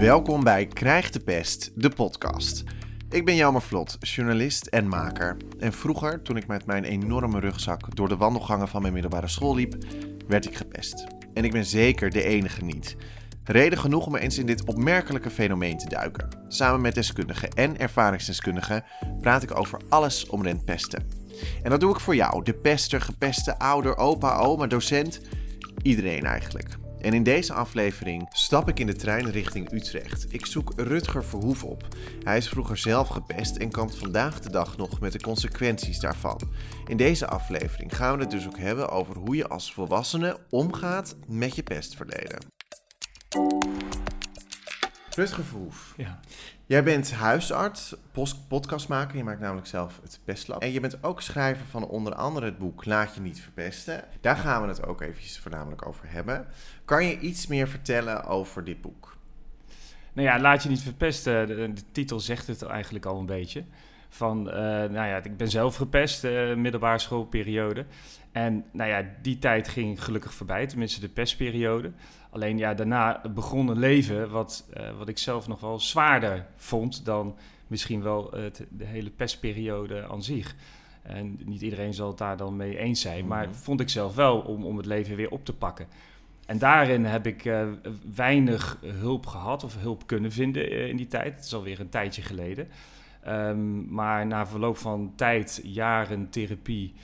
Welkom bij Krijg de Pest, de podcast. Ik ben Jelmer Vlot, journalist en maker. En vroeger, toen ik met mijn enorme rugzak door de wandelgangen van mijn middelbare school liep, werd ik gepest. En ik ben zeker de enige niet. Reden genoeg om eens in dit opmerkelijke fenomeen te duiken. Samen met deskundigen en ervaringsdeskundigen praat ik over alles omtrent pesten. En dat doe ik voor jou, de pester, gepeste, ouder, opa, oma, docent, iedereen eigenlijk. En in deze aflevering stap ik in de trein richting Utrecht. Ik zoek Rutger Verhoef op. Hij is vroeger zelf gepest en kampt vandaag de dag nog met de consequenties daarvan. In deze aflevering gaan we het dus ook hebben over hoe je als volwassene omgaat met je pestverleden. Rutger Verhoef. Ja. Jij bent huisarts, podcastmaker. Je maakt namelijk zelf het Pestlab. En je bent ook schrijver van onder andere het boek Laat je niet verpesten. Daar gaan we het ook eventjes voornamelijk over hebben. Kan je iets meer vertellen over dit boek? Nou ja, laat je niet verpesten. De, de titel zegt het eigenlijk al een beetje. Van, eh, nou ja, ik ben zelf gepest, uh, middelbare schoolperiode. En nou ja, die tijd ging gelukkig voorbij, tenminste de pestperiode. Alleen ja, daarna begon een leven wat, uh, wat ik zelf nog wel zwaarder vond dan misschien wel het, de hele pestperiode aan zich. En niet iedereen zal het daar dan mee eens zijn, maar Mhm. vond ik zelf wel om, om het leven weer op te pakken. En daarin heb ik uh, weinig hulp gehad of hulp kunnen vinden uh, in die tijd. Het is alweer een tijdje geleden. Um, maar na verloop van tijd, jaren therapie,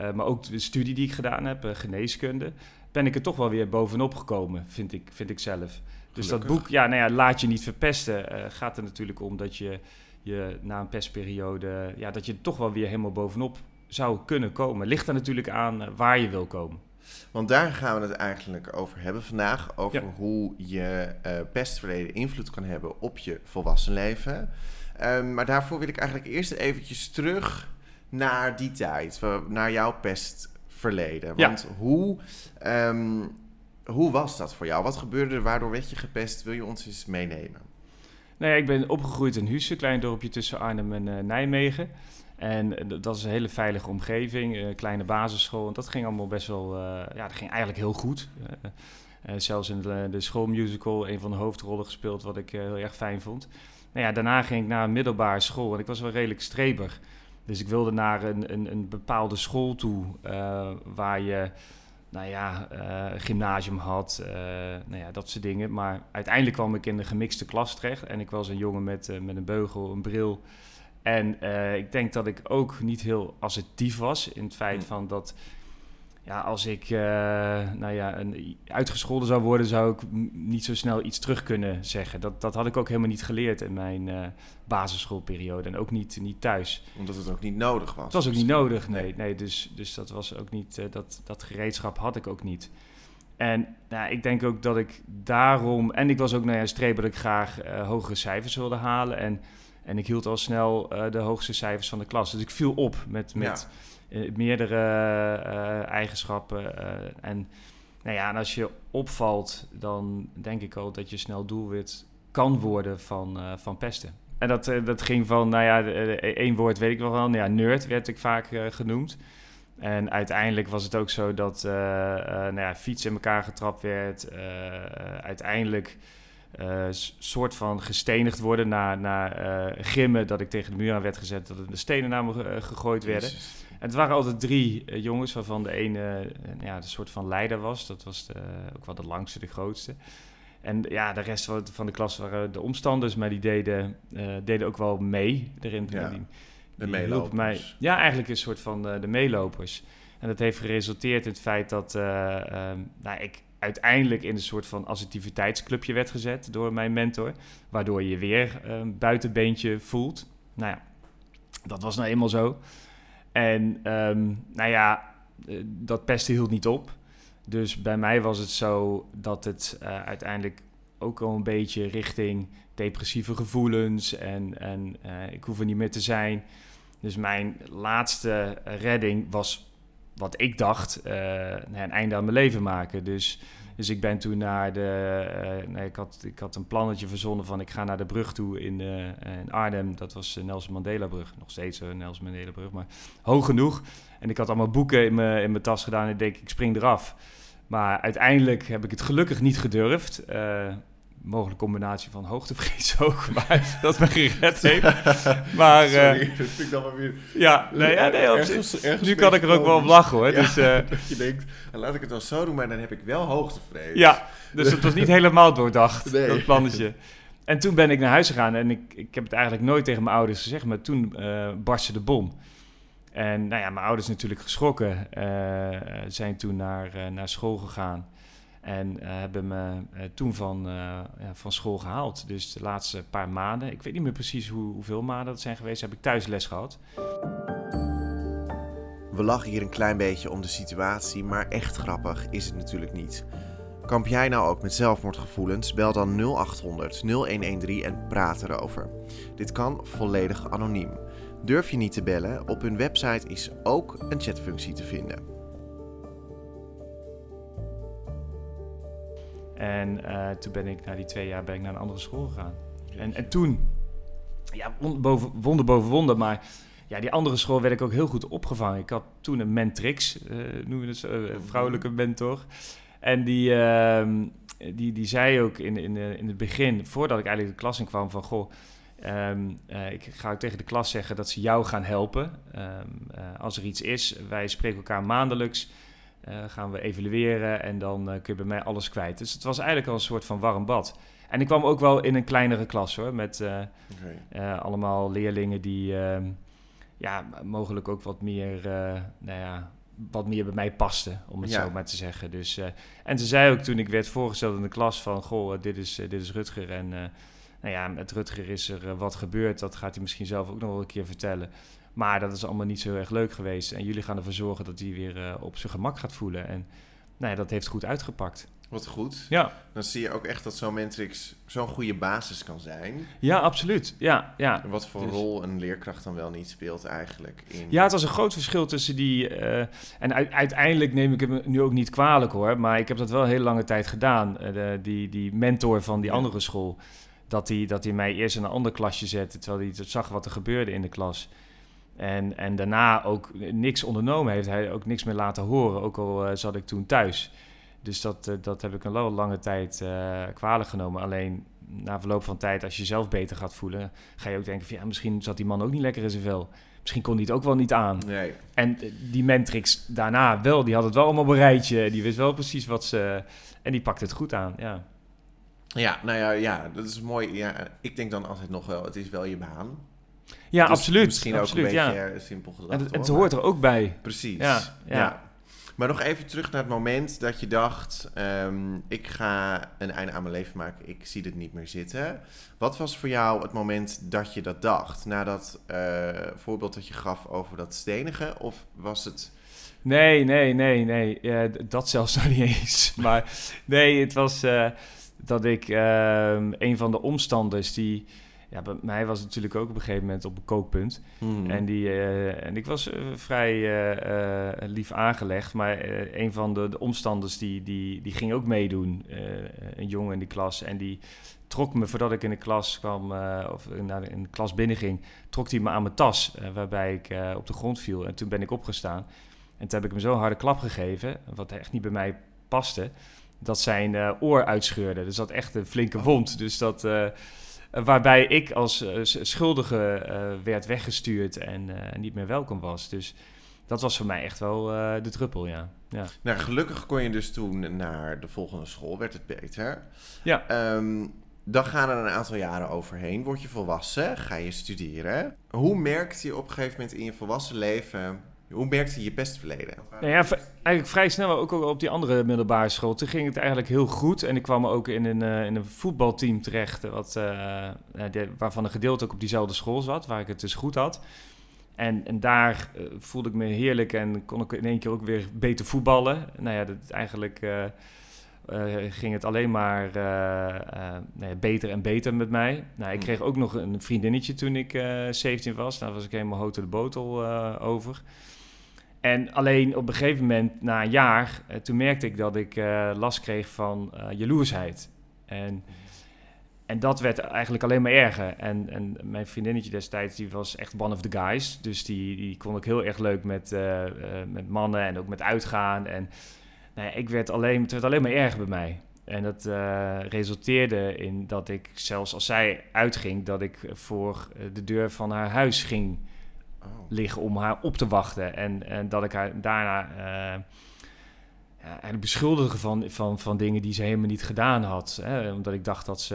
uh, maar ook de studie die ik gedaan heb, geneeskunde, ben ik er toch wel weer bovenop gekomen, vind ik, vind ik zelf. Dus dat boek, ja, nou ja, laat je niet verpesten, uh, gaat er natuurlijk om dat je, je na een pestperiode, ja, dat je toch wel weer helemaal bovenop zou kunnen komen. Ligt er natuurlijk aan waar je wil komen. Want daar gaan we het eigenlijk over hebben vandaag. Over Ja. hoe je pestverleden invloed kan hebben op je volwassen leven. Um, maar daarvoor wil ik eigenlijk eerst eventjes terug naar die tijd. Naar jouw pestverleden. Ja. Want hoe, um, hoe was dat voor jou? Wat gebeurde er? Waardoor werd je gepest? Wil je ons eens meenemen? Nou ja, ik ben opgegroeid in Husse, een klein dorpje tussen Arnhem en uh, Nijmegen. En uh, dat is een hele veilige omgeving, uh, kleine basisschool. En dat ging allemaal best wel, uh, ja, dat ging eigenlijk heel goed. Zelfs in de, de schoolmusical een van de hoofdrollen gespeeld, wat ik heel erg fijn vond. Nou ja, daarna ging ik naar een middelbare school en ik was wel redelijk streber. Dus ik wilde naar een, een, een bepaalde school toe uh, waar je, nou ja, uh, gymnasium had, uh, nou ja, dat soort dingen. Maar uiteindelijk kwam ik in de gemixte klas terecht en ik was een jongen met, met een beugel, een bril. En ik denk dat ik ook niet heel assertief was in het feit Hm. van dat, ja, als ik, uh, nou ja, een, uitgescholden zou worden, zou ik niet zo snel iets terug kunnen zeggen. Dat, dat had ik ook helemaal niet geleerd in mijn uh, basisschoolperiode en ook niet, niet thuis. Omdat het ook niet nodig was. Het was ook niet nodig, nee. nee dus, dus dat was ook niet, uh, dat, dat gereedschap had ik ook niet. En nou, ik denk ook dat ik daarom, en ik was ook nou ja, streber dat ik graag hogere cijfers wilde halen. En, en ik hield al snel de hoogste cijfers van de klas. Dus ik viel op met, met ja. Uh, meerdere uh, eigenschappen. uh, en, nou ja, en als je opvalt, dan denk ik al dat je snel doelwit kan worden van, van pesten. En dat, dat ging van, nou ja, één woord weet ik nog wel. Nou ja, nerd werd ik vaak genoemd. En uiteindelijk was het ook zo dat nou ja, fietsen in elkaar getrapt werd. Uiteindelijk soort van gestenigd worden na, na grimmen. Dat ik tegen de muur aan werd gezet. Dat er de stenen naar me gegooid werden. Het waren altijd drie uh, jongens waarvan de ene uh, ja, de soort van leider was. Dat was de, ook wel de langste, de grootste. En ja, de rest van de klas waren de omstanders. Maar die deden, uh, deden ook wel mee erin. Ja. Die, De meelopers. Mij, ja, eigenlijk een soort van de meelopers. En dat heeft geresulteerd in het feit dat uh, nou, ik uiteindelijk in een soort van assertiviteitsclubje werd gezet door mijn mentor. Waardoor je weer een buitenbeentje voelt. Nou ja, dat was nou eenmaal zo. En um, nou ja, uh, dat pesten hield niet op. Dus bij mij was het zo dat het uh, uiteindelijk ook al een beetje richting depressieve gevoelens en, en uh, ik hoef er niet meer te zijn. Dus mijn laatste redding was wat ik dacht, een einde aan mijn leven maken. Dus, dus ik ben toen naar de, uh, nee, ik, had, ik had een plannetje verzonnen van ik ga naar de brug toe in, uh, in Arnhem. Dat was de Nelson Mandela brug, nog steeds een Nelson Mandela brug, maar hoog genoeg. En ik had allemaal boeken in mijn, in mijn tas gedaan en ik denk ik spring eraf. Maar uiteindelijk heb ik het gelukkig niet gedurfd. Uh, mogelijke combinatie van hoogtevrees ook, maar dat me gered heeft. Maar, Sorry, eh, dat vind ik dan maar weer... ja, nee, ja, nee, op ergens, ergens nu kan ik er ook wel op lachen hoor. Ja, Dus, eh, dat je denkt, nou, laat ik het dan zo doen, maar dan heb ik wel hoogtevrees. ja, dus het was niet helemaal doordacht, Nee. dat plannetje. En toen ben ik naar huis gegaan en ik, ik heb het eigenlijk nooit tegen mijn ouders gezegd, maar toen eh barstte de bom. En nou ja, mijn ouders natuurlijk geschrokken, zijn toen naar, naar school gegaan. En eh, hebben me eh, toen van, eh, van school gehaald. Dus de laatste paar maanden, ik weet niet meer precies hoe, hoeveel maanden dat zijn geweest, heb ik thuis les gehad. We lachen hier een klein beetje om de situatie, maar echt grappig is het natuurlijk niet. Kamp jij nou ook met zelfmoordgevoelens? Bel dan 0800 0113 en praat erover. Dit kan volledig anoniem. Durf je niet te bellen? Op hun website is ook een chatfunctie te vinden. En eh, toen ben ik na die twee jaar ben ik naar een andere school gegaan. En, en toen, ja, wonder boven, wonder boven wonder, maar ja, die andere school werd ik ook heel goed opgevangen. Ik had toen een mentrix, eh noemen we het zo, een vrouwelijke mentor. En die, ehm, die, die zei ook in, in, eh, in het begin, voordat ik eigenlijk de klas in kwam, van goh, ehm, eh, ik ga ook tegen de klas zeggen dat ze jou gaan helpen. Ehm, eh, als er iets is, wij spreken elkaar maandelijks. Eh, gaan we evalueren en dan eh, kun je bij mij alles kwijt. Dus het was eigenlijk al een soort van warm bad. En ik kwam ook wel in een kleinere klas hoor, met eh, allemaal leerlingen die ehm, ja, mogelijk ook wat meer, nou ja, wat meer bij mij pasten, om het Ja. zo maar te zeggen. Dus, en ze zei ook toen ik werd voorgesteld in de klas van, goh, dit is, dit is Rutger en nou ja, met Rutger is er wat gebeurd. Dat gaat hij misschien zelf ook nog wel een keer vertellen. Maar dat is allemaal niet zo heel erg leuk geweest. En jullie gaan ervoor zorgen dat hij weer eh, op zijn gemak gaat voelen. En nou ja, dat heeft goed uitgepakt. Wat goed. Ja, Dan zie je ook echt dat zo'n Mentrix zo'n goede basis kan zijn. ja absoluut. Ja, ja. En wat voor Dus- rol een leerkracht dan wel niet speelt eigenlijk. In... Ja, het was een groot verschil tussen die. eh, en uiteindelijk neem ik hem nu ook niet kwalijk hoor. Maar ik heb dat wel hele lange tijd gedaan. Eh, de, die, die mentor van die Ja. andere school. Dat hij dat hij mij eerst in een ander klasje zette. Terwijl hij zag wat er gebeurde in de klas. En, en daarna ook niks ondernomen heeft. Hij ook niks meer laten horen. Ook al eh, zat ik toen thuis. Dus dat, eh, dat heb ik een lange tijd eh kwalijk genomen. Alleen na verloop van tijd, als je jezelf beter gaat voelen, ga je ook denken van ja, misschien zat die man ook niet lekker in zijn vel. Misschien kon hij het ook wel niet aan. Nee. En die Mentrix daarna wel, die had het wel allemaal op een rijtje. Die wist wel precies wat ze... En die pakte het goed aan, ja. Ja, nou ja, ja, dat is mooi. Ja, ik denk dan altijd nog wel, het is wel je baan. Ja, Dus absoluut. Misschien absoluut, ook een ja. beetje eh, simpel gedacht. En het, het hoor, hoort maar- er ook bij. Precies. Ja, Ja, ja. Maar nog even terug naar het moment dat je dacht: ehm, ik ga een einde aan mijn leven maken. Ik zie dit niet meer zitten. Wat was voor jou het moment dat je dat dacht? Na dat eh, voorbeeld dat je gaf over dat stenige? Of was het. Nee, nee, nee, nee. Ja, dat zelfs nog niet eens. Maar nee, het was eh, dat ik ehm, een van de omstanders die... Ja, bij mij was het natuurlijk ook op een gegeven moment op een kookpunt. Hmm. En, die, eh, en ik was eh, vrij eh, lief aangelegd, maar een van de, de omstanders die, die, die ging ook meedoen. een jongen in die klas. En die trok me, voordat ik in de klas kwam, of naar de, in de klas binnenging, trok hij me aan mijn tas, waarbij ik op de grond viel. En toen ben ik opgestaan. En toen heb ik hem zo'n harde klap gegeven, wat echt niet bij mij paste, dat zijn oor uitscheurde. Dus dat echt een flinke wond. Dus dat... eh, Waarbij ik als eh, schuldige eh, werd weggestuurd en niet meer welkom was. Dus dat was voor mij echt wel de druppel, ja. ja. Nou, gelukkig kon je dus toen naar de volgende school, werd het beter. Ja. Ehm, dan gaan er een aantal jaren overheen. Word je volwassen, ga je studeren. Hoe merkte je op een gegeven moment in je volwassen leven... Hoe merkte je je pestverleden? Nou ja, eigenlijk vrij snel, ook op die andere middelbare school. Toen ging het eigenlijk heel goed. En ik kwam ook in een, eh, in een voetbalteam terecht, wat, eh, eh, de- waarvan een gedeelte ook op diezelfde school zat, waar ik het dus goed had. En, en daar voelde ik me heerlijk en kon ik in één keer ook weer beter voetballen. Nou ja, dat, eigenlijk eh, ging het alleen maar eh, eh, beter en beter met mij. Nou, ik Hmm. kreeg ook nog een vriendinnetje toen ik eh 17 was. Daar was ik helemaal houten de botel over. En alleen op een gegeven moment, na een jaar, toen merkte ik dat ik last kreeg van jaloersheid. En, en dat werd eigenlijk alleen maar erger. En, en mijn vriendinnetje destijds, die was echt one of the guys. Dus die, die kon ook heel erg leuk met, met mannen en ook met uitgaan. En nou ja, ik werd alleen, het werd alleen maar erger bij mij. En dat eh, resulteerde in dat ik, zelfs als zij uitging, dat ik voor eh, de deur van haar huis ging Oh. liggen om haar op te wachten. En, en dat ik haar daarna eh ja, beschuldigde van, van, van dingen die ze helemaal niet gedaan had. Hè? Omdat ik dacht dat ze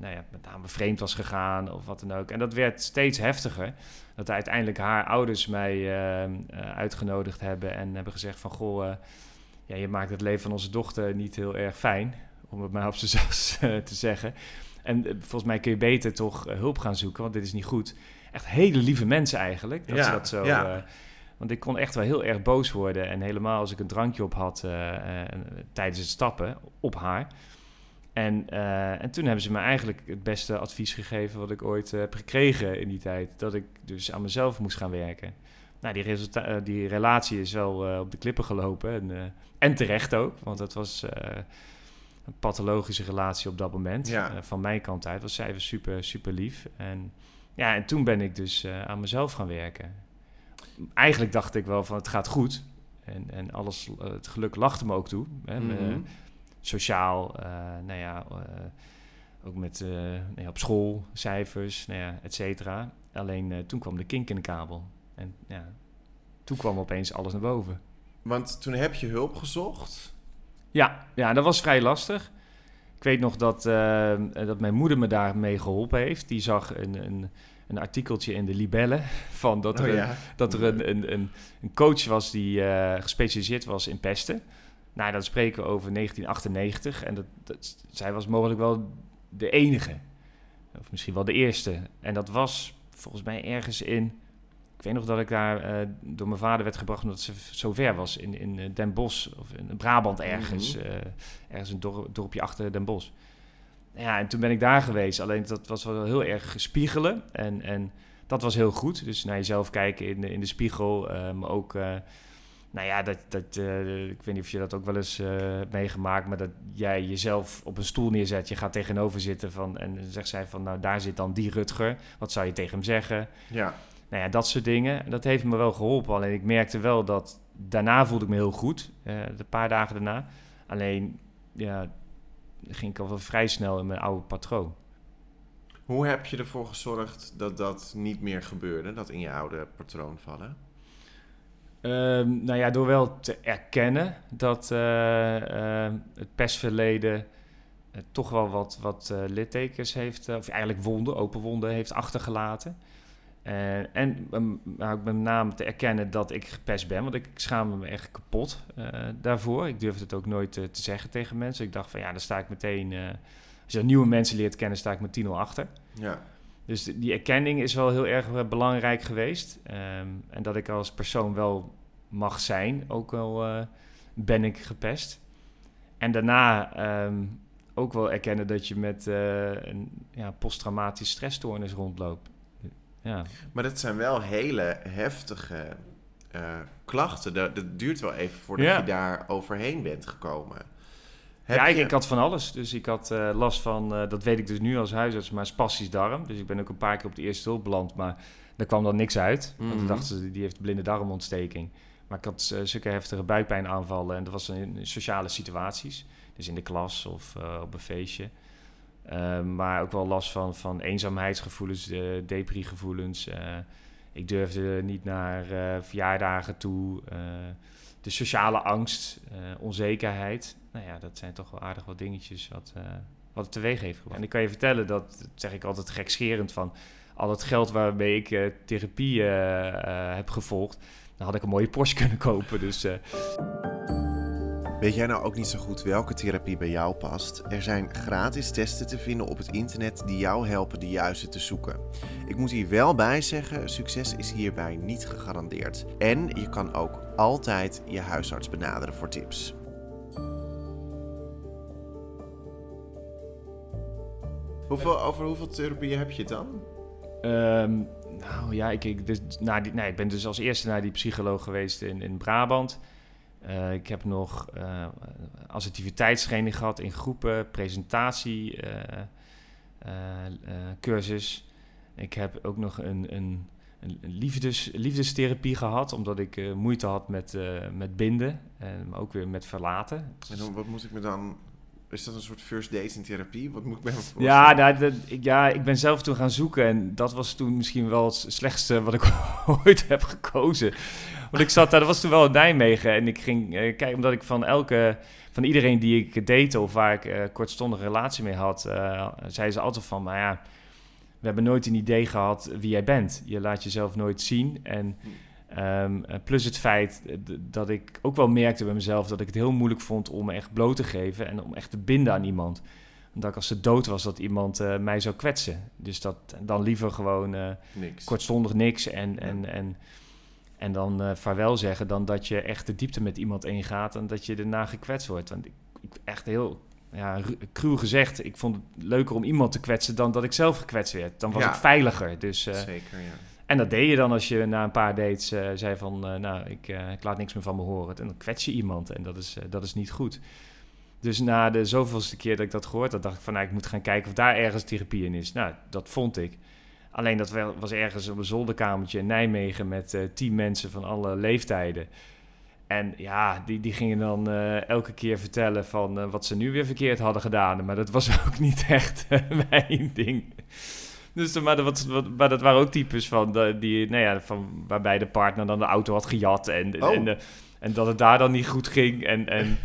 nou ja, met name vreemd was gegaan of wat dan ook. En dat werd steeds heftiger. Dat uiteindelijk haar ouders mij uitgenodigd hebben en hebben gezegd van... Goh, ja, je maakt het leven van onze dochter niet heel erg fijn, om het maar op zijn zachtst eh, te zeggen. En eh, volgens mij kun je beter toch eh, hulp gaan zoeken, want dit is niet goed. Echt hele lieve mensen eigenlijk, dat Ja, ze dat zo... ja. want ik kon echt wel heel erg boos worden. En helemaal als ik een drankje op had tijdens het stappen op haar. En, en toen hebben ze me eigenlijk het beste advies gegeven wat ik ooit heb gekregen in die tijd. Dat ik dus aan mezelf moest gaan werken. Nou, die, resulta- eh, die relatie is wel eh, op de klippen gelopen. En, eh, en terecht ook, want dat was een pathologische relatie op dat moment. Ja. Van mijn kant uit was zij was super, super lief. En, ja, en toen ben ik dus aan mezelf gaan werken. Eigenlijk dacht ik wel van het gaat goed. En, en alles, het geluk lachte me ook toe. Hè, Mhm. sociaal, nou ja, ook met nou ja, op school, cijfers, nou ja, et cetera. Alleen toen kwam de kink in de kabel. En ja, toen kwam opeens alles naar boven. Want toen heb je hulp gezocht. Ja, ja, dat was vrij lastig. Ik weet nog dat, eh, dat mijn moeder me daarmee geholpen heeft. Die zag een, een, een artikeltje in de Libelle van dat er, Oh een, dat er een, een, een, een coach was die eh, gespecialiseerd was in pesten. Nou, dat spreken we over 1998. En dat, dat, zij was mogelijk wel de enige. Of misschien wel de eerste. En dat was volgens mij ergens in... Ik weet nog dat ik daar eh, door mijn vader werd gebracht omdat ze zo ver was. In, in eh, Den Bosch of in Brabant ergens. Mhm. eh, ergens een dor- dorpje achter Den Bosch. Ja, en toen ben ik daar geweest. Alleen dat was wel heel erg spiegelen. En, en dat was heel goed. Dus naar jezelf kijken in de, in de spiegel. maar ook, nou ja, dat, dat, ik weet niet of je dat ook wel eens hebt meegemaakt. Maar dat jij jezelf op een stoel neerzet. Je gaat tegenover zitten van, en dan zegt zij van, nou daar zit dan die Rutger. Wat zou je tegen hem zeggen? Ja. Nou ja, dat soort dingen. Dat heeft me wel geholpen. Alleen ik merkte wel dat daarna voelde ik me heel goed. eh, de paar dagen daarna. Alleen, ja, ging ik al wel vrij snel in mijn oude patroon. Hoe heb je ervoor gezorgd dat dat niet meer gebeurde? Dat in je oude patroon vallen? Ehm, nou ja, door wel te erkennen dat eh, eh, het pestverleden eh, toch wel wat, wat littekens heeft, of eigenlijk wonden, open wonden heeft achtergelaten. Eh, en um, nou, ook met name te erkennen dat ik gepest ben, want ik schaamde me echt kapot eh, daarvoor. Ik durfde het ook nooit eh, te zeggen tegen mensen. Ik dacht van ja, dan sta ik meteen, als je nieuwe mensen leert kennen, sta ik met 10-0 achter. Ja. Dus die- die erkenning is wel heel erg belangrijk geweest. Ehm, en dat ik als persoon wel mag zijn, ook al ben ik gepest. En daarna ehm, ook wel erkennen dat je met een ja, posttraumatisch stressstoornis rondloopt. Ja. Maar dat zijn wel hele heftige eh, klachten. Dat, dat duurt wel even voordat Ja. je daar overheen bent gekomen. Heb ja, ik, je- ik had van alles. Dus ik had eh, last van, eh, dat weet ik dus nu als huisarts, maar spastisch darm. Dus ik ben ook een paar keer op de eerste hulp beland, maar daar kwam dan niks uit. Want Mhm. toen dachten ze, die heeft blinde darmontsteking. Maar ik had zulke heftige buikpijnaanvallen en dat was in, sociale situaties. Dus in de klas of op een feestje. Eh, maar ook wel last van, van eenzaamheidsgevoelens, uh, depri-gevoelens. Eh, ik durfde niet naar eh, verjaardagen toe. eh, de sociale angst, eh, onzekerheid. Nou ja, dat zijn toch wel aardig wat dingetjes wat, eh, wat het teweeg heeft gebracht. En ik kan je vertellen, dat, dat zeg ik altijd gekscherend van... al het geld waarmee ik eh, therapie eh, eh, heb gevolgd... dan had ik een mooie Porsche kunnen kopen. Dus eh, Weet jij nou ook niet zo goed welke therapie bij jou past? Er zijn gratis testen te vinden op het internet die jou helpen de juiste te zoeken. Ik moet hier wel bij zeggen, succes is hierbij niet gegarandeerd. En je kan ook altijd je huisarts benaderen voor tips. Hoeveel, over hoeveel therapieën heb je dan? Ehm, nou ja, ik, ik, dus, nou, die, nee, ik ben dus als eerste naar die psycholoog geweest in, in Brabant. Uh, ik heb nog uh, assertiviteitstraining gehad in groepen, presentatie, uh, cursus. Ik heb ook nog een, een, een liefdes, liefdestherapie gehad, omdat ik moeite had met, met binden, en maar ook weer met verlaten. En dan, wat moet ik me dan Is dat een soort first date in therapie? Wat moet ik bij me voorstellen? Ja, nou, dat, ja, ik ben zelf toen gaan zoeken en dat was toen misschien wel het slechtste wat ik ooit heb gekozen. Want ik zat daar, dat was toen wel in Nijmegen en ik ging eh, kijken, omdat ik van elke, van iedereen die ik date of waar ik kortstondige relatie mee had, eh zei ze altijd van, maar ja, we hebben nooit een idee gehad wie jij bent. Je laat jezelf nooit zien en... Ehm, eh, plus het feit dat ik ook wel merkte bij mezelf dat ik het heel moeilijk vond om me echt bloot te geven en om echt te binden aan iemand. Omdat ik als ze dood was, dat iemand mij zou kwetsen. Dus dat dan liever gewoon Niks. kortstondig niks en, en, en, en dan eh, vaarwel zeggen dan dat je echt de diepte met iemand ingaat en dat je daarna gekwetst wordt. Want ik, ik echt heel ja, ru- cruw gezegd, ik vond het leuker om iemand te kwetsen dan dat ik zelf gekwetst werd. Dan was Ja. ik veiliger. Dus, eh, Zeker, ja. en dat deed je dan als je na een paar dates eh, zei van... nou, ik, ik laat niks meer van me horen. En dan kwets je iemand en dat is, dat is niet goed. Dus na de zoveelste keer dat ik dat gehoord had... dacht ik van, nou, ik moet gaan kijken of daar ergens therapie in is. Nou, dat vond ik. Alleen dat was ergens op een zolderkamertje in Nijmegen... met eh, tien mensen van alle leeftijden. En ja, die, die gingen dan eh, elke keer vertellen van eh, wat ze nu weer verkeerd hadden gedaan. Maar dat was ook niet echt mijn ding. Dus, maar, dat, wat, maar dat waren ook types van, die, nou ja, van waarbij de partner dan de auto had gejat. En, Oh. en, en dat het daar dan niet goed ging. En, en,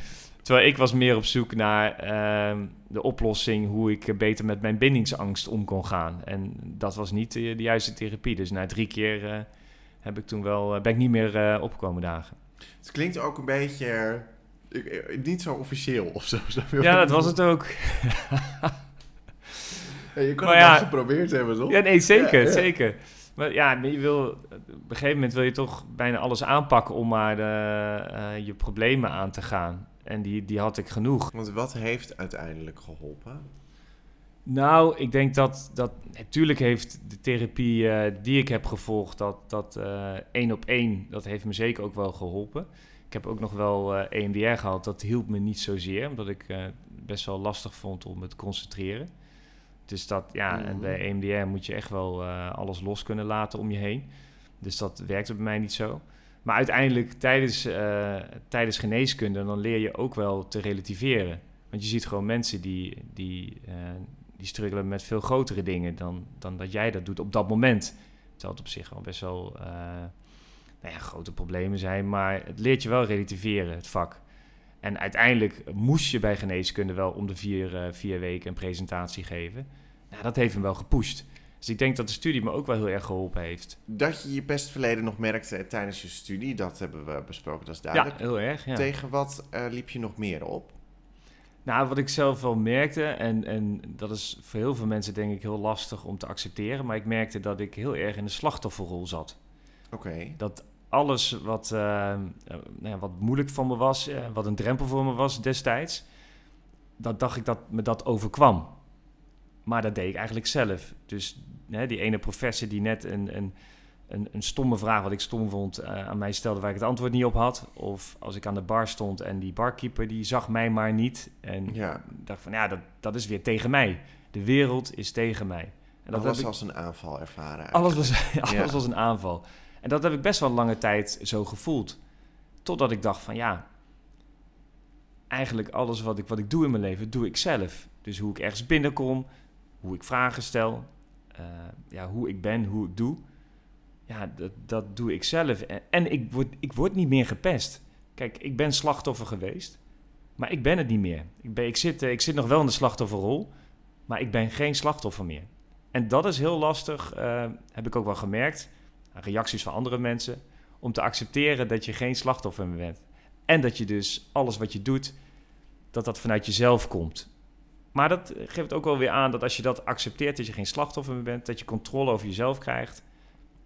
terwijl ik was meer op zoek naar ehm, de oplossing hoe ik beter met mijn bindingsangst om kon gaan. En dat was niet de, de juiste therapie. Dus na drie keer eh, heb ik toen wel, eh, ben ik niet meer eh, opgekomen dagen. Het klinkt ook een beetje... eh, eh, Niet zo officieel of zo. zo Ja, dat was het ook. Ja, je kan Maar het ja- geprobeerd hebben, toch? Ja, nee, zeker, Ja, zeker. Maar ja, je wil, op een gegeven moment wil je toch bijna alles aanpakken om maar eh, eh, je problemen aan te gaan. En die, die had ik genoeg. Want wat heeft uiteindelijk geholpen? Nou, ik denk dat, dat natuurlijk heeft de therapie eh, die ik heb gevolgd, dat, dat eh, één op één, dat heeft me zeker ook wel geholpen. Ik heb ook nog wel eh EMDR gehad, dat hielp me niet zozeer, omdat ik best wel lastig vond om me te concentreren. Dus dat, ja, en Mhm. bij EMDR moet je echt wel alles los kunnen laten om je heen. Dus dat werkte bij mij niet zo. Maar uiteindelijk, tijdens, eh, tijdens geneeskunde, dan leer je ook wel te relativeren. Want je ziet gewoon mensen die, die, eh, die struggelen met veel grotere dingen dan, dan dat jij dat doet op dat moment. Terwijl het op zich wel best wel eh, nou ja, grote problemen zijn. Maar het leert je wel relativeren, het vak. En uiteindelijk moest je bij geneeskunde wel om de vier, vier weken een presentatie geven. Nou, dat heeft hem wel gepusht. Dus ik denk dat de studie me ook wel heel erg geholpen heeft. Dat je je pestverleden nog merkte tijdens je studie, dat hebben we besproken, dat is Ja, duidelijk. heel erg. Ja. Tegen wat eh, liep je nog meer op? Nou, wat ik zelf wel merkte, en, en dat is voor heel veel mensen denk ik heel lastig om te accepteren, maar ik merkte dat ik heel erg in de slachtofferrol zat. Oké. Dat alles wat, eh, eh, nou ja, wat moeilijk voor me was, wat een drempel voor me was destijds, dat dacht ik dat me dat overkwam. Maar dat deed ik eigenlijk zelf. Dus hè, die ene professor die net een, een, een, een stomme vraag, wat ik stom vond, eh, aan mij stelde waar ik het antwoord niet op had. Of als ik aan de bar stond en die barkeeper die zag mij maar niet. En Ja, dacht van ja, dat, dat is weer tegen mij. De wereld is tegen mij. En dat was ik- als een aanval ervaren. alles was, alles Ja. was een aanval. En dat heb ik best wel lange tijd zo gevoeld. Totdat ik dacht van ja, eigenlijk alles wat ik, wat ik doe in mijn leven, doe ik zelf. Dus hoe ik ergens binnenkom, hoe ik vragen stel, eh, ja, hoe ik ben, hoe ik doe. Ja, dat, dat doe ik zelf. En, ik, word, ik word niet meer gepest. Kijk, ik ben slachtoffer geweest, maar ik ben het niet meer. Ik, ben, ik, zit, eh, ik zit nog wel in de slachtofferrol, maar ik ben geen slachtoffer meer. En dat is heel lastig, eh, heb ik ook wel gemerkt, reacties van andere mensen, om te accepteren dat je geen slachtoffer meer bent. En dat je dus alles wat je doet, dat dat vanuit jezelf komt. Maar dat geeft ook wel weer aan dat als je dat accepteert, dat je geen slachtoffer meer bent, dat je controle over jezelf krijgt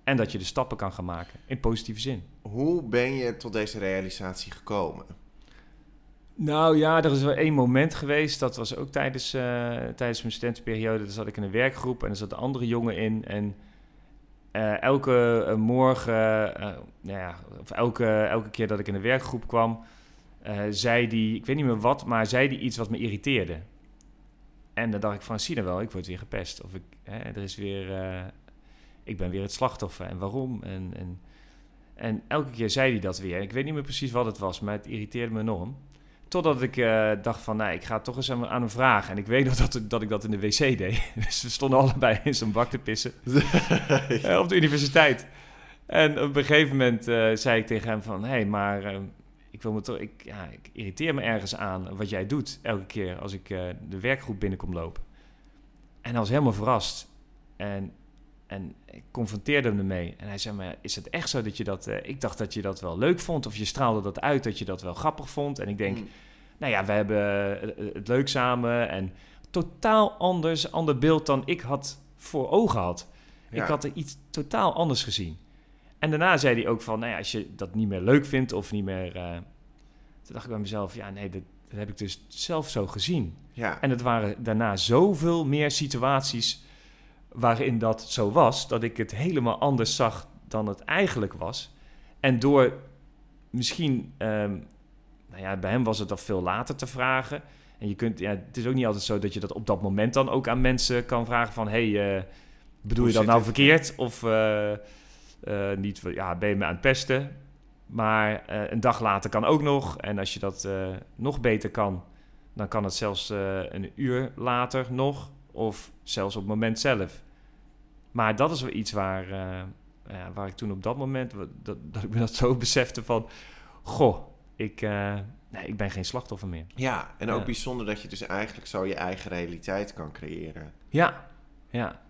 en dat je de stappen kan gaan maken, in positieve zin. Hoe ben je tot deze realisatie gekomen? Nou ja, er is wel één moment geweest. Dat was ook tijdens, eh, tijdens mijn studentenperiode. Daar zat ik in een werkgroep en er zat een andere jongen in. En eh, elke eh, morgen, nou ja, of elke, elke keer dat ik in de werkgroep kwam, zei die, ik weet niet meer wat, maar zei die iets wat me irriteerde. En dan dacht ik van, zie je wel, ik word weer gepest. Of ik, hè, er is weer, eh, ik ben weer het slachtoffer. En waarom? En, en, en elke keer zei hij dat weer. Ik weet niet meer precies wat het was, maar het irriteerde me enorm. Totdat ik eh, dacht van, nou, ik ga toch eens aan, aan hem vragen. En ik weet nog dat, dat ik dat in de wc deed. Dus we stonden allebei in zo'n bak te pissen. Eh, op de universiteit. En op een gegeven moment zei ik tegen hem van... Hé, hey, maar eh, ik, wil me toch, ik, ja, ik irriteer me ergens aan wat jij doet... elke keer als ik eh, de werkgroep binnenkom lopen. En hij was helemaal verrast. En, en ik confronteerde hem ermee. En hij zei, maar is het echt zo dat je dat... eh, ik dacht dat je dat wel leuk vond. Of je straalde dat uit dat je dat wel grappig vond. En ik denk, Mm. nou ja, we hebben eh, het leuk samen. En totaal anders, ander beeld dan ik had voor ogen had. Ja. Ik had er iets totaal anders gezien. En daarna zei hij ook van, nou ja, als je dat niet meer leuk vindt of niet meer... eh, toen dacht ik bij mezelf, ja nee, dat, dat heb ik dus zelf zo gezien. Ja. En het waren daarna zoveel meer situaties waarin dat zo was, dat ik het helemaal anders zag dan het eigenlijk was. En door misschien, ehm, nou ja, bij hem was het al veel later te vragen. En je kunt, ja, het is ook niet altijd zo dat je dat op dat moment dan ook aan mensen kan vragen van, hey, eh, bedoel Hoe je dat nou het? verkeerd? Of eh, niet, ja, ben je me aan het pesten? Maar eh, een dag later kan ook nog. En als je dat eh, nog beter kan, dan kan het zelfs eh, een uur later nog. Of zelfs op het moment zelf. Maar dat is wel iets waar, eh, ja, waar ik toen op dat moment... Dat, dat ik me dat zo besefte van... Goh, ik, eh, nee, ik ben geen slachtoffer meer. ja, en ook Ja. bijzonder dat je dus eigenlijk zo je eigen realiteit kan creëren. Ja, ja.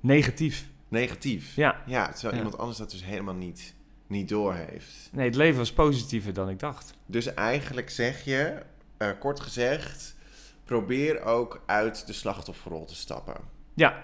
Negatief. Negatief. Ja. Ja, terwijl Ja. iemand anders dat dus helemaal niet, niet doorheeft. Nee, het leven was positiever dan ik dacht. Dus eigenlijk zeg je, eh, kort gezegd, probeer ook uit de slachtofferrol te stappen. Ja,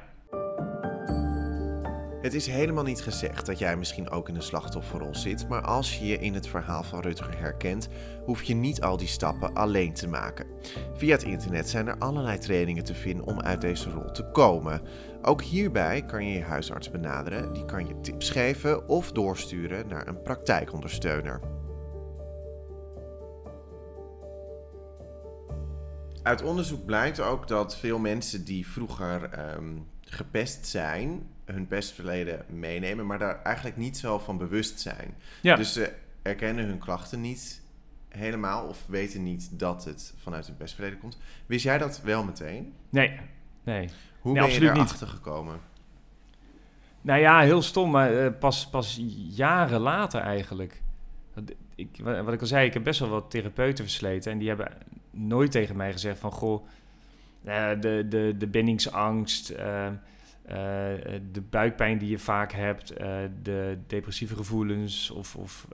Het is helemaal niet gezegd dat jij misschien ook in de slachtofferrol zit, maar als je je in het verhaal van Rutger herkent, hoef je niet al die stappen alleen te maken. Via het internet zijn er allerlei trainingen te vinden om uit deze rol te komen. Ook hierbij kan je je huisarts benaderen, die kan je tips geven of doorsturen naar een praktijkondersteuner. Uit onderzoek blijkt ook dat veel mensen die vroeger ehm, gepest zijn, hun pestverleden meenemen, maar daar eigenlijk niet zo van bewust zijn. ja. Dus ze erkennen hun klachten niet helemaal of weten niet dat het vanuit hun pestverleden komt. Wist jij dat wel meteen? nee, nee. Hoe Nee, ben je niet. erachter gekomen? Nou ja, heel stom, maar eh, pas, pas jaren later eigenlijk. Ik, wa- wat ik al zei, ik heb best wel wat therapeuten versleten. En die hebben nooit tegen mij gezegd van... Goh, eh, de, de, de bindingsangst, eh, de buikpijn die je vaak hebt... de depressieve gevoelens of... of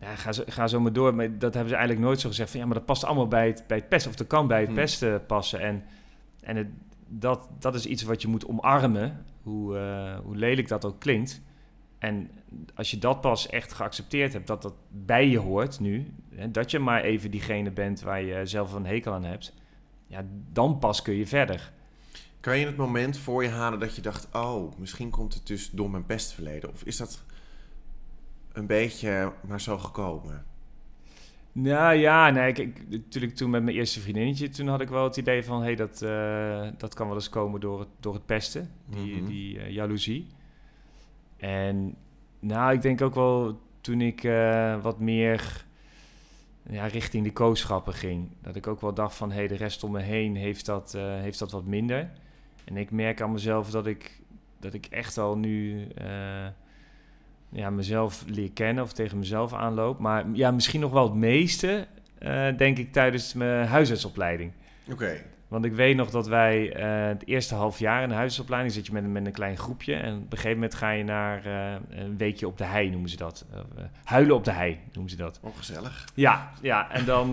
ja, ga, zo, ga zo maar door. Maar dat hebben ze eigenlijk nooit zo gezegd van... Ja, maar dat past allemaal bij het, bij het pesten. Of dat kan bij het Hmm. pesten passen. En, en het, dat, dat is iets wat je moet omarmen, hoe, eh, hoe lelijk dat ook klinkt. En als je dat pas echt geaccepteerd hebt, dat dat bij je hoort nu, hè, dat je maar even diegene bent waar je zelf een hekel aan hebt, ja, dan pas kun je verder. Kan je het moment voor je halen dat je dacht, oh, misschien komt het dus door mijn pestverleden? Of is dat een beetje maar zo gekomen? Nou ja, nee, ik, ik- natuurlijk toen met mijn eerste vriendinnetje, toen had ik wel het idee van, hé, hey, dat, eh, dat kan wel eens komen door het, door het pesten, die, Mhm. die eh, jaloezie. En nou, ik denk ook wel toen ik eh, wat meer ja, richting de kooschappen ging, dat ik ook wel dacht van, hé, hey, de rest om me heen heeft dat, heeft dat wat minder. En ik merk aan mezelf dat ik, dat ik echt al nu ja, mezelf leer kennen of tegen mezelf aanloop. Maar ja, misschien nog wel het meeste, eh, denk ik, tijdens mijn huisartsopleiding. Oké. Want ik weet nog dat wij eh, het eerste half jaar in de huisartsopleiding zit je met, een- met een klein groepje. En op een gegeven moment ga je naar eh, een weekje op de hei, noemen ze dat. Huilen op de hei, noemen ze dat. Ongezellig. Ja, ja en dan,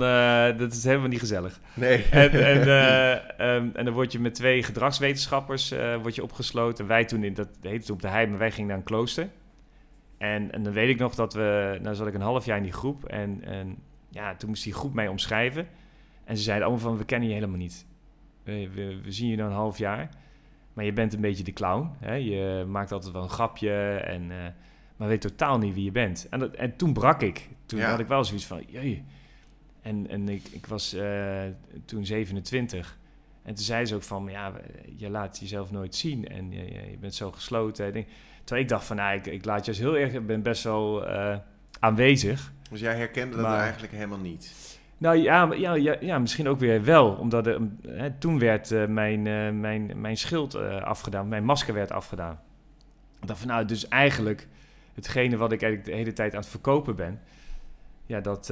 dat is helemaal niet gezellig. Nee. En, en, eh, ehm, en dan word je met twee gedragswetenschappers word je opgesloten. Wij toen, in, dat heette toen op de hei, maar wij gingen naar een klooster. En, en dan weet ik nog dat we, nou zat ik een half jaar in die groep. En, en ja, toen moest die groep mij omschrijven. En ze zeiden allemaal van, we kennen je helemaal niet. We, we, we zien je nou een half jaar. Maar je bent een beetje de clown. Hè? Je maakt altijd wel een grapje. En, eh, maar weet totaal niet wie je bent. En, dat, en toen brak ik. Toen Ja. had ik wel zoiets van, jee. En, en ik, ik was eh, toen 27. En toen zei ze ook van, ja, je laat jezelf nooit zien. En je, je- je bent zo gesloten. Ik denk, terwijl ik dacht van, nou, ik, ik laat juist heel erg, ik ben best wel eh, aanwezig. Dus jij herkende dat Maar- eigenlijk helemaal niet? Nou ja, ja, ja, ja, misschien ook weer wel. Omdat er, hè, toen werd eh, mijn, eh, mijn, mijn schild afgedaan, mijn masker werd afgedaan. Ik dacht van nou, dus eigenlijk hetgene wat ik eigenlijk de hele tijd aan het verkopen ben, ja, dat,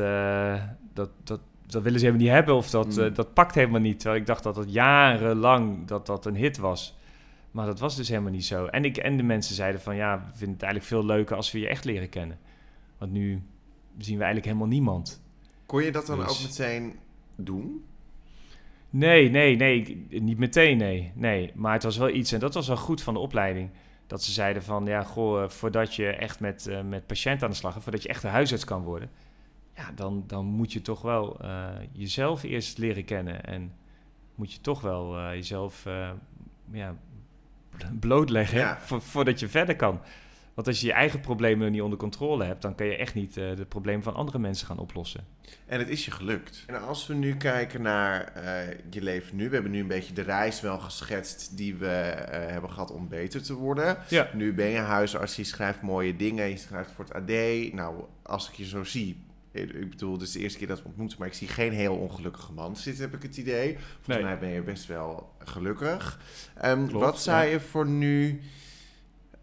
dat, dat, dat willen ze helemaal niet hebben of dat, Mm. eh, dat pakt helemaal niet. Terwijl ik dacht dat dat jarenlang dat dat een hit was. Maar dat was dus helemaal niet zo. En, ik, en de mensen zeiden van ja, we vinden het eigenlijk veel leuker als we je echt leren kennen. Want nu zien we eigenlijk helemaal niemand. Kon je dat dan Dus- ook meteen doen? Nee, nee, nee, niet meteen, nee, nee. Maar het was wel iets, en dat was wel goed van de opleiding. Dat ze zeiden van, ja, goh, eh, voordat je echt met, eh, met patiënten aan de slag gaat, voordat je echt een huisarts kan worden, ja, dan, dan moet je toch wel eh, jezelf eerst leren kennen. En moet je toch wel jezelf ja, blootleggen Ja. vo- voordat je verder kan. Want als je je eigen problemen niet onder controle hebt, dan kan je echt niet eh, de problemen van andere mensen gaan oplossen. En het is je gelukt. En als we nu kijken naar eh, je leven nu, we hebben nu een beetje de reis wel geschetst die we eh, hebben gehad om beter te worden. Ja. Nu ben je huisarts, je schrijft mooie dingen, je schrijft voor het AD. Nou, als ik je zo zie, ik bedoel, is de eerste keer dat we ontmoeten, maar ik zie geen heel ongelukkige man zitten, heb ik het idee. Volgens Nee. mij ben je best wel gelukkig. Ehm, Klopt, wat zou ja. je voor nu,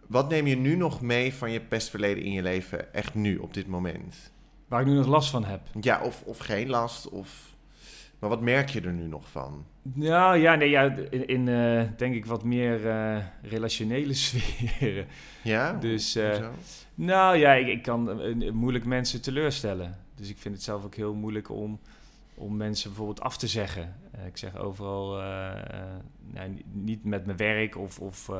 wat neem je nu nog mee van je pestverleden in je leven, echt nu, op dit moment? Waar ik nu nog last van heb. Ja, of, of geen last, of... Maar wat merk je er nu nog van? Nou ja, nee, ja in, in eh, denk ik wat meer eh, relationele sferen. Ja? Dus, Hoezo? nou ja, ik, ik kan moeilijk mensen teleurstellen. Dus ik vind het zelf ook heel moeilijk om, om mensen bijvoorbeeld af te zeggen. Ik zeg overal, nou, ni- niet met mijn werk of... of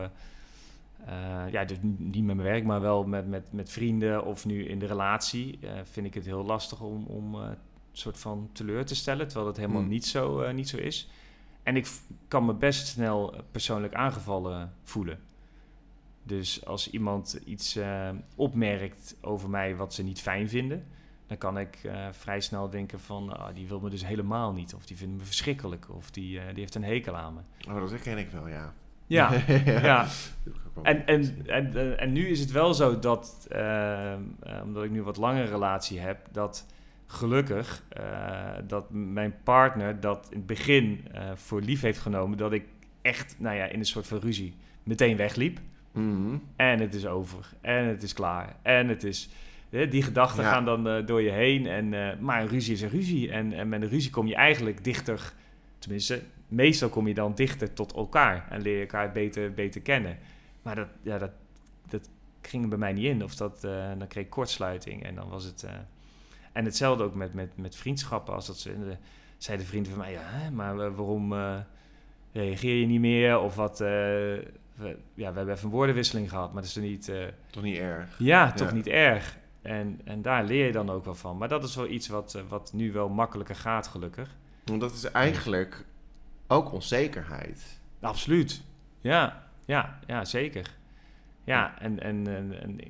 ja, dus niet met mijn werk, maar wel met, met, met vrienden of nu in de relatie. vind ik het heel lastig om, om soort van teleur te stellen, terwijl dat helemaal Hmm. niet, zo, eh, niet zo is. En ik kan me best snel eh, persoonlijk aangevallen voelen. Dus als iemand iets eh, opmerkt over mij wat ze niet fijn vinden, dan kan ik vrij snel denken van, ah, die wil me dus helemaal niet. Of die vindt me verschrikkelijk. Of die, die heeft een hekel aan me. Oh, dat herken ik wel, ja. Ja, ja. En, en, en, en nu is het wel zo dat, omdat ik nu wat langere relatie heb, dat gelukkig eh, dat mijn partner dat in het begin eh, voor lief heeft genomen dat ik echt, nou ja, in een soort van ruzie meteen wegliep. Mhm. En het is over. En het is klaar. En het is... Die gedachten Ja. gaan dan eh, door je heen. En, maar een ruzie is een ruzie. En, en met een ruzie kom je eigenlijk dichter... Tenminste, meestal kom je dan dichter tot elkaar. En leer je elkaar beter, beter kennen. Maar dat, ja, dat, dat ging er bij mij niet in. Of dat, dan kreeg ik kortsluiting. En dan was het... eh, en hetzelfde ook met, met, met vriendschappen. Als dat ze... de- zeiden vrienden van mij... Ja, maar eh, waarom... eh, reageer je niet meer? Of wat... eh, we, ja, we hebben even een woordenwisseling gehad, maar dat is er niet... eh, Toch niet erg. ja, toch Ja. niet erg. En, en daar leer je dan ook wel van. Maar dat is wel iets wat, eh, wat nu wel makkelijker gaat, gelukkig. Want dat is eigenlijk ook onzekerheid. Absoluut. Ja, ja, ja zeker. Ja, en, en, en, en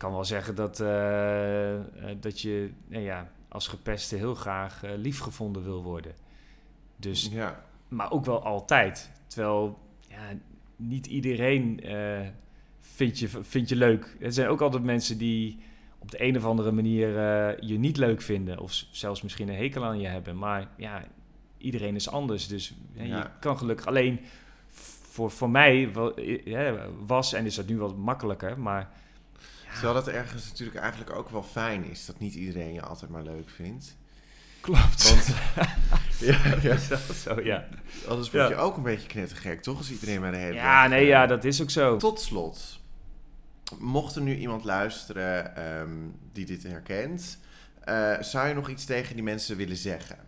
kan wel zeggen dat, eh, eh, dat je nou ja, als gepeste heel graag eh, liefgevonden wil worden. Dus Ja. maar ook wel altijd. Terwijl ja, niet iedereen eh vindt, je, vindt je leuk. Er zijn ook altijd mensen die op de een of andere manier je niet leuk vinden. Of zelfs misschien een hekel aan je hebben. Maar ja, iedereen is anders. Dus ja, je kan gelukkig alleen... Voor, voor mij was, en is dat nu wat makkelijker, maar Terwijl dat ergens natuurlijk eigenlijk ook wel fijn is. Dat niet iedereen je altijd maar leuk vindt. klopt. Want ja, ja, zo, ja. anders word Ja. je ook een beetje knettergek, toch? Als iedereen maar de hele Ja, nee, eh, ja, dat is ook zo. Tot slot, mocht er nu iemand luisteren ehm, die dit herkent, eh, zou je nog iets tegen die mensen willen zeggen?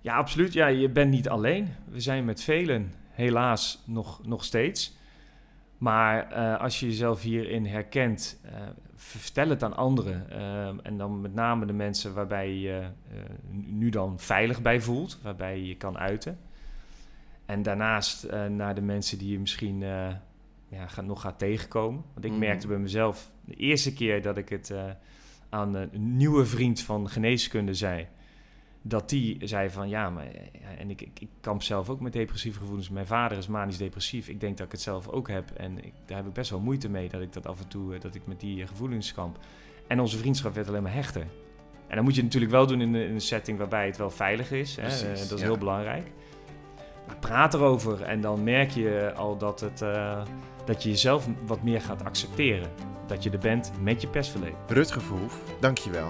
Ja, absoluut. Ja, je bent niet alleen. We zijn met velen, helaas nog, nog steeds. Maar eh, als je jezelf hierin herkent, eh, vertel het aan anderen. Eh, en dan met name de mensen waarbij je je nu dan veilig bij voelt, waarbij je je kan uiten. En daarnaast naar de mensen die je misschien ja, gaat, nog gaat tegenkomen. Want ik Mhm. merkte bij mezelf de eerste keer dat ik het aan een nieuwe vriend van geneeskunde zei dat die zei van ja, maar ja, en ik, ik, ik kamp zelf ook met depressieve gevoelens. Mijn vader is manisch depressief. Ik denk dat ik het zelf ook heb. En ik, daar heb ik best wel moeite mee dat ik dat af en toe, eh, dat ik met die eh, gevoelens kamp. En onze vriendschap werd alleen maar hechter. En dan moet je natuurlijk wel doen in, een- in een setting waarbij het wel veilig is. Precies, Eh, dat is ja. heel belangrijk. Maar praat erover en dan merk je al dat, het, eh, dat je jezelf wat meer gaat accepteren. Dat je er bent met je persverleden. Rutger Verhoef, dankjewel.